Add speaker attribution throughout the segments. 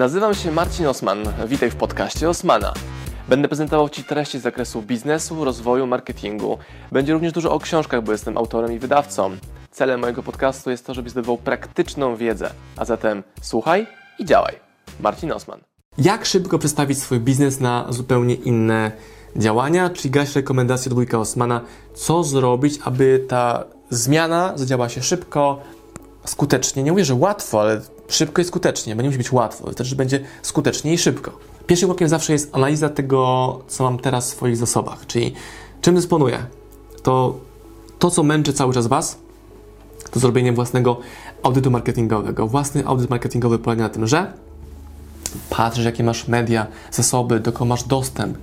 Speaker 1: Nazywam się Marcin Osman. Witaj w podcaście Osmana. Będę prezentował Ci treści z zakresu biznesu, rozwoju, marketingu. Będzie również dużo o książkach, bo jestem autorem i wydawcą. Celem mojego podcastu jest to, żebyś zdobywał praktyczną wiedzę. A zatem słuchaj i działaj. Marcin Osman. Jak szybko przestawić swój biznes na zupełnie inne działania, czyli gaś rekomendacje od wujka Osmana, co zrobić, aby ta zmiana zadziała się szybko, skutecznie. Nie mówię, że łatwo, ale szybko i skutecznie, bo nie musi być łatwo, wystarczy, że będzie skutecznie i szybko. Pierwszym krokiem zawsze jest analiza tego, co mam teraz w swoich zasobach, czyli czym dysponuję. To, to co męczy cały czas Was, to zrobienie własnego audytu marketingowego. Własny audyt marketingowy polega na tym, że patrzysz, jakie masz media, zasoby, do kogo masz dostęp,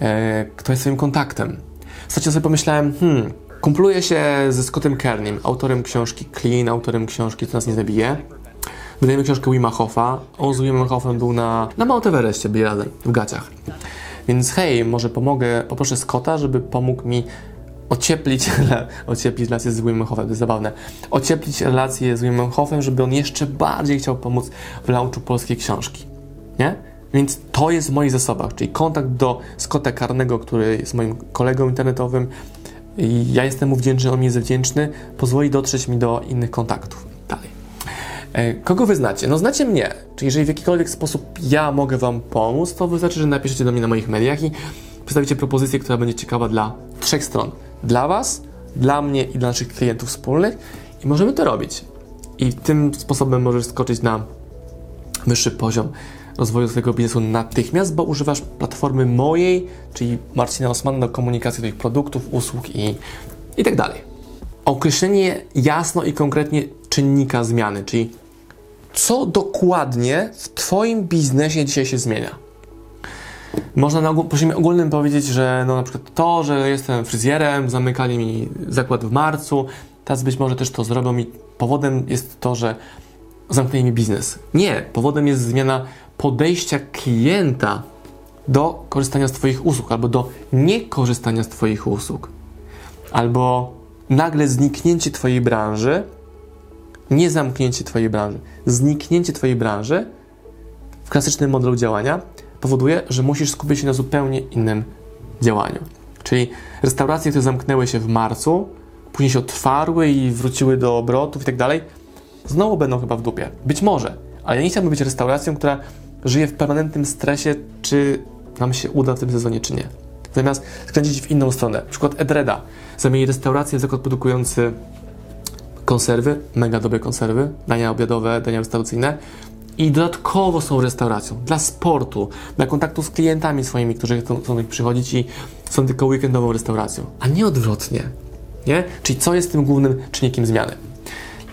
Speaker 1: e, kto jest swoim kontaktem. Ostatnio sobie pomyślałem, hmm, kumpluję się ze Scottem Kernim, autorem książki Clean, autorem książki Co nas nie zabije. Wydajemy książkę Wima Hoffa. On z Wimem Hoffem był na, na Mount Everestie, w gaciach. Więc hej, może pomogę, poproszę Scotta, żeby pomógł mi ocieplić, ocieplić relacje z Wimem to jest zabawne, ocieplić relacje z Wimem żeby on jeszcze bardziej chciał pomóc w launchu polskiej książki. Nie? Więc to jest w moich zasobach, czyli kontakt do Scotta Karnego, który jest moim kolegą internetowym. I ja jestem mu wdzięczny, on mi jest wdzięczny, pozwoli dotrzeć mi do innych kontaktów. E, kogo wy znacie? No znacie mnie, czyli jeżeli w jakikolwiek sposób ja mogę wam pomóc, to wystarczy, że napiszecie do mnie na moich mediach i przedstawicie propozycję, która będzie ciekawa dla trzech stron. Dla was, dla mnie i dla naszych klientów wspólnych i możemy to robić. I tym sposobem możesz skoczyć na wyższy poziom rozwoju swojego biznesu natychmiast, bo używasz platformy mojej, czyli Marcina Osmana do komunikacji Twoich produktów, usług i, i tak dalej. Określenie jasno i konkretnie czynnika zmiany, czyli co dokładnie w Twoim biznesie dzisiaj się zmienia. Można na poziomie ogólnym powiedzieć, że no na przykład to, że jestem fryzjerem, zamykali mi zakład w marcu, teraz być może też to zrobią i powodem jest to, że zamknęli mi biznes. Nie, powodem jest zmiana podejścia klienta do korzystania z Twoich usług, albo do niekorzystania z Twoich usług, albo nagle zniknięcie Twojej branży, nie zamknięcie Twojej branży, zniknięcie Twojej branży w klasycznym modelu działania powoduje, że musisz skupić się na zupełnie innym działaniu. Czyli restauracje, które zamknęły się w marcu, później się otwarły i wróciły do obrotów i tak dalej, znowu będą chyba w dupie. Być może, ale ja nie chciałbym być restauracją, która żyje w permanentnym stresie, czy nam się uda w tym sezonie, czy nie. Zamiast skręcić w inną stronę. Na przykład Edreda zamieni restaurację w zakład produkujący konserwy, mega dobre konserwy, dania obiadowe, dania restauracyjne i dodatkowo są restauracją dla sportu, dla kontaktu z klientami swoimi, którzy chcą, chcą przychodzić i są tylko weekendową restauracją, a nie odwrotnie. Nie? Czyli co jest tym głównym czynnikiem zmiany?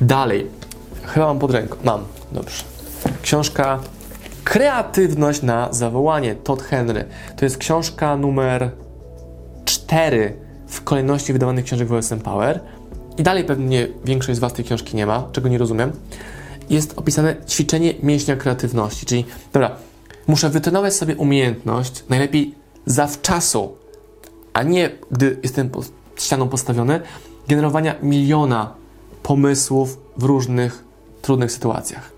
Speaker 1: Dalej, chyba mam pod ręką, mam, dobrze. Książka Kreatywność na zawołanie, Todd Henry. To jest książka numer 4 w kolejności wydawanych książek w OSM Power. I dalej pewnie większość z Was tej książki nie ma, czego nie rozumiem. Jest opisane ćwiczenie mięśnia kreatywności, czyli dobra, muszę wytrenować sobie umiejętność, najlepiej zawczasu, a nie gdy jestem pod ścianą postawiony, generowania miliona pomysłów w różnych trudnych sytuacjach.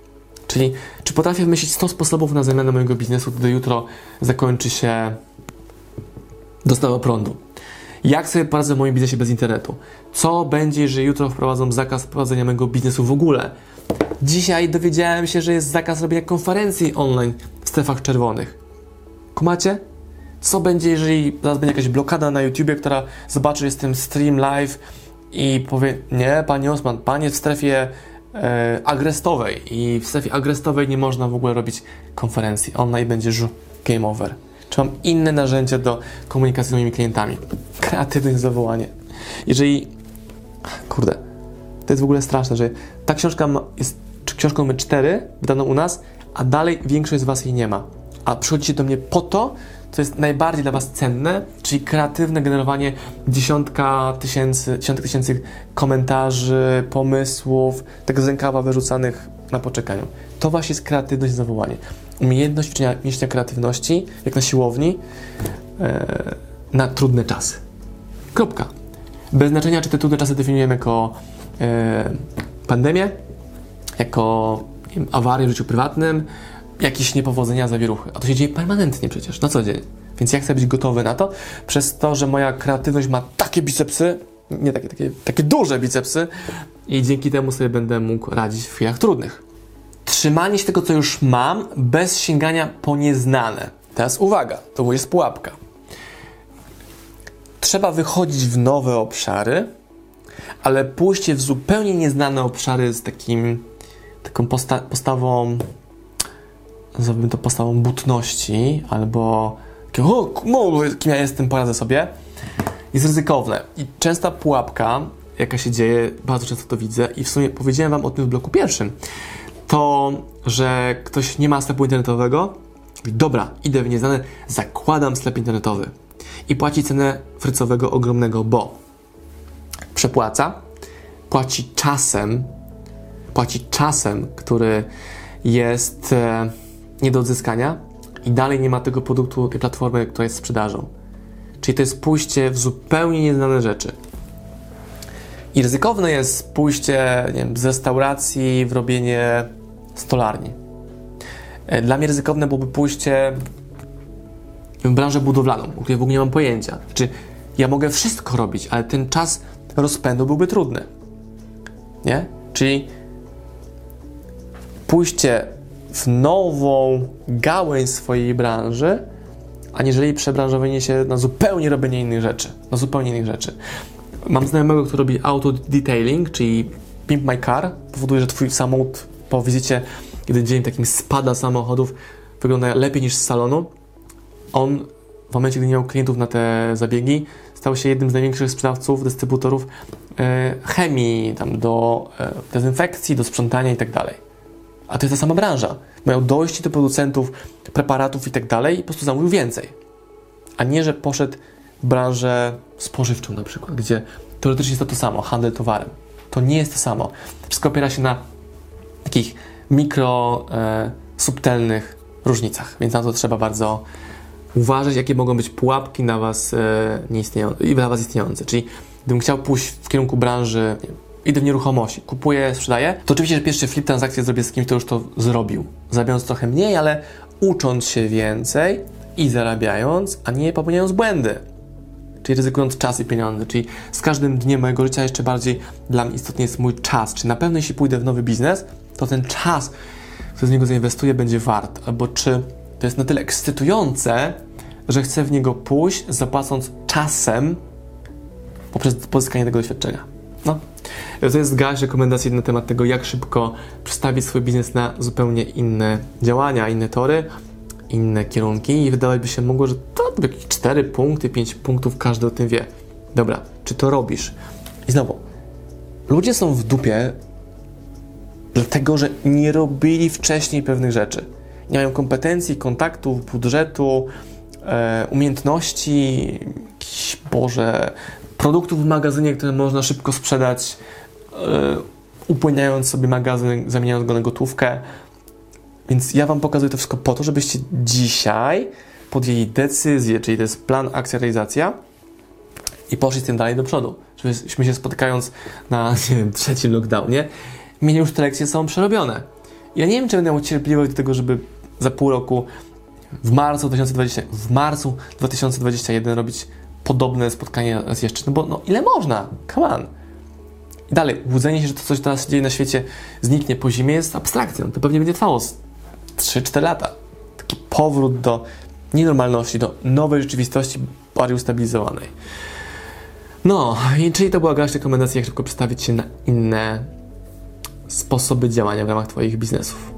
Speaker 1: Czyli czy potrafię wymyślić 100 sposobów na zamianę mojego biznesu, gdy jutro zakończy się dostawa prądu? Jak sobie poradzę w moim biznesie bez internetu? Co będzie, jeżeli jutro wprowadzą zakaz prowadzenia mojego biznesu w ogóle? Dzisiaj dowiedziałem się, że jest zakaz robienia konferencji online w strefach czerwonych. Kumacie? Co będzie, jeżeli zaraz będzie jakaś blokada na YouTubie, która zobaczy, że jestem stream live i powie, nie, panie Osman, pan jest w strefie e, agrestowej i w strefie agrestowej nie można w ogóle robić konferencji. Online będzie game over. Czy mam inne narzędzia do komunikacji z moimi klientami? Kreatywne zawołanie. Jeżeli... Kurde, to jest w ogóle straszne, że ta książka jest książką numer 4, wydaną u nas, a dalej większość z Was jej nie ma. A przychodzicie do mnie po to, co jest najbardziej dla Was cenne, czyli kreatywne generowanie dziesiątka tysięcy, dziesiątek tysięcy komentarzy, pomysłów, tego z rękawa wyrzucanych na poczekaniu. To właśnie jest kreatywność zawołanie. Umiejętność ćwiczenia mięśnia kreatywności, jak na siłowni, e, na trudne czasy. Kropka. Bez znaczenia, czy te trudne czasy definiujemy jako e, pandemię, jako awarię w życiu prywatnym, jakieś niepowodzenia, zawieruchy. A to się dzieje permanentnie przecież, na co dzień. Więc ja chcę być gotowy na to, przez to, że moja kreatywność ma takie bicepsy, nie takie, takie, takie duże bicepsy i dzięki temu sobie będę mógł radzić w chwilach trudnych. Trzymanie się tego, co już mam, bez sięgania po nieznane. Teraz uwaga, to jest pułapka. Trzeba wychodzić w nowe obszary, ale pójście w zupełnie nieznane obszary z takim, taką posta postawą, nazwałbym to postawą butności, albo takiego, o, kim ja jestem, poradzę sobie, jest ryzykowne. I częsta pułapka, jaka się dzieje, bardzo często to widzę i w sumie powiedziałem Wam o tym w bloku pierwszym, to, że ktoś nie ma sklepu internetowego, dobra, idę w nieznane, zakładam sklep internetowy i płaci cenę frycowego ogromnego, bo przepłaca, płaci czasem, płaci czasem, który jest e, nie do odzyskania i dalej nie ma tego produktu, tej platformy, która jest sprzedażą. Czyli to jest pójście w zupełnie nieznane rzeczy. I ryzykowne jest pójście nie wiem, z restauracji w robienie stolarni. E, dla mnie ryzykowne byłoby pójście w branżę budowlaną, o której w ogóle nie mam pojęcia. Znaczy, ja mogę wszystko robić, ale ten czas rozpędu byłby trudny. Nie? Czyli pójście w nową gałęź swojej branży, aniżeli przebranżowienie się na zupełnie robienie innych rzeczy. Na zupełnie innych rzeczy. Mam znajomego, który robi auto detailing, czyli Pimp My Car. Powoduje, że twój samochód po wizycie jeden dzień takim spada samochodów wygląda lepiej niż z salonu. On w momencie, gdy nie miał klientów na te zabiegi, stał się jednym z największych sprzedawców, dystrybutorów e, chemii, tam do e, dezynfekcji, do sprzątania i tak dalej. A to jest ta sama branża. Miał dojść do producentów preparatów i tak dalej i po prostu zamówił więcej. A nie, że poszedł w branżę spożywczą na przykład, gdzie teoretycznie jest to to samo, handel towarem. To nie jest to samo. Wszystko opiera się na takich mikro, e, subtelnych różnicach, więc na to trzeba bardzo uważać, jakie mogą być pułapki na Was e, nieistniejące, dla Was istniejące. Czyli gdybym chciał pójść w kierunku branży, nie idę w nieruchomości, kupuję, sprzedaję, to oczywiście, że pierwszy flip transakcję zrobię z kimś, kto już to zrobił. Zarabiając trochę mniej, ale ucząc się więcej i zarabiając, a nie popełniając błędy. Czyli ryzykując czas i pieniądze. Czyli z każdym dniem mojego życia jeszcze bardziej dla mnie istotny jest mój czas. Czy na pewno jeśli pójdę w nowy biznes, to ten czas, który z niego zainwestuję, będzie wart. Albo czy to jest na tyle ekscytujące, że chcę w niego pójść, zapłacąc czasem poprzez pozyskanie tego doświadczenia. No. To jest garść rekomendacji na temat tego, jak szybko przestawić swój biznes na zupełnie inne działania, inne tory, inne kierunki i wydawać by się mogło, że to jakieś 4 punkty, 5 punktów każdy o tym wie. Dobra, czy to robisz? I znowu, ludzie są w dupie dlatego, że nie robili wcześniej pewnych rzeczy. Nie mają kompetencji, kontaktów, budżetu, e, umiejętności, jakiś, Boże, produktów w magazynie, które można szybko sprzedać, e, upłyniając sobie magazyn, zamieniając go na gotówkę. Więc ja Wam pokazuję to wszystko po to, żebyście dzisiaj podjęli decyzję, czyli to jest plan, akcja, realizacja i poszli z tym dalej do przodu. Żebyśmy się spotykając na nie wiem, trzecim lockdownie, mieli już te lekcje są przerobione. Ja nie wiem, czy będę miał cierpliwość do tego, żeby za pół roku w marcu 2020, w marcu 2021 robić podobne spotkanie raz jeszcze. No bo no, ile można? Come on. I dalej, łudzenie się, że to coś teraz się dzieje na świecie zniknie po zimie jest abstrakcją. To pewnie będzie trwało 3-4 lata. Taki powrót do nienormalności, do nowej rzeczywistości bardziej ustabilizowanej. No, i czyli to była garść rekomendacji, jak szybko przestawić się na inne sposoby działania w ramach Twoich biznesów.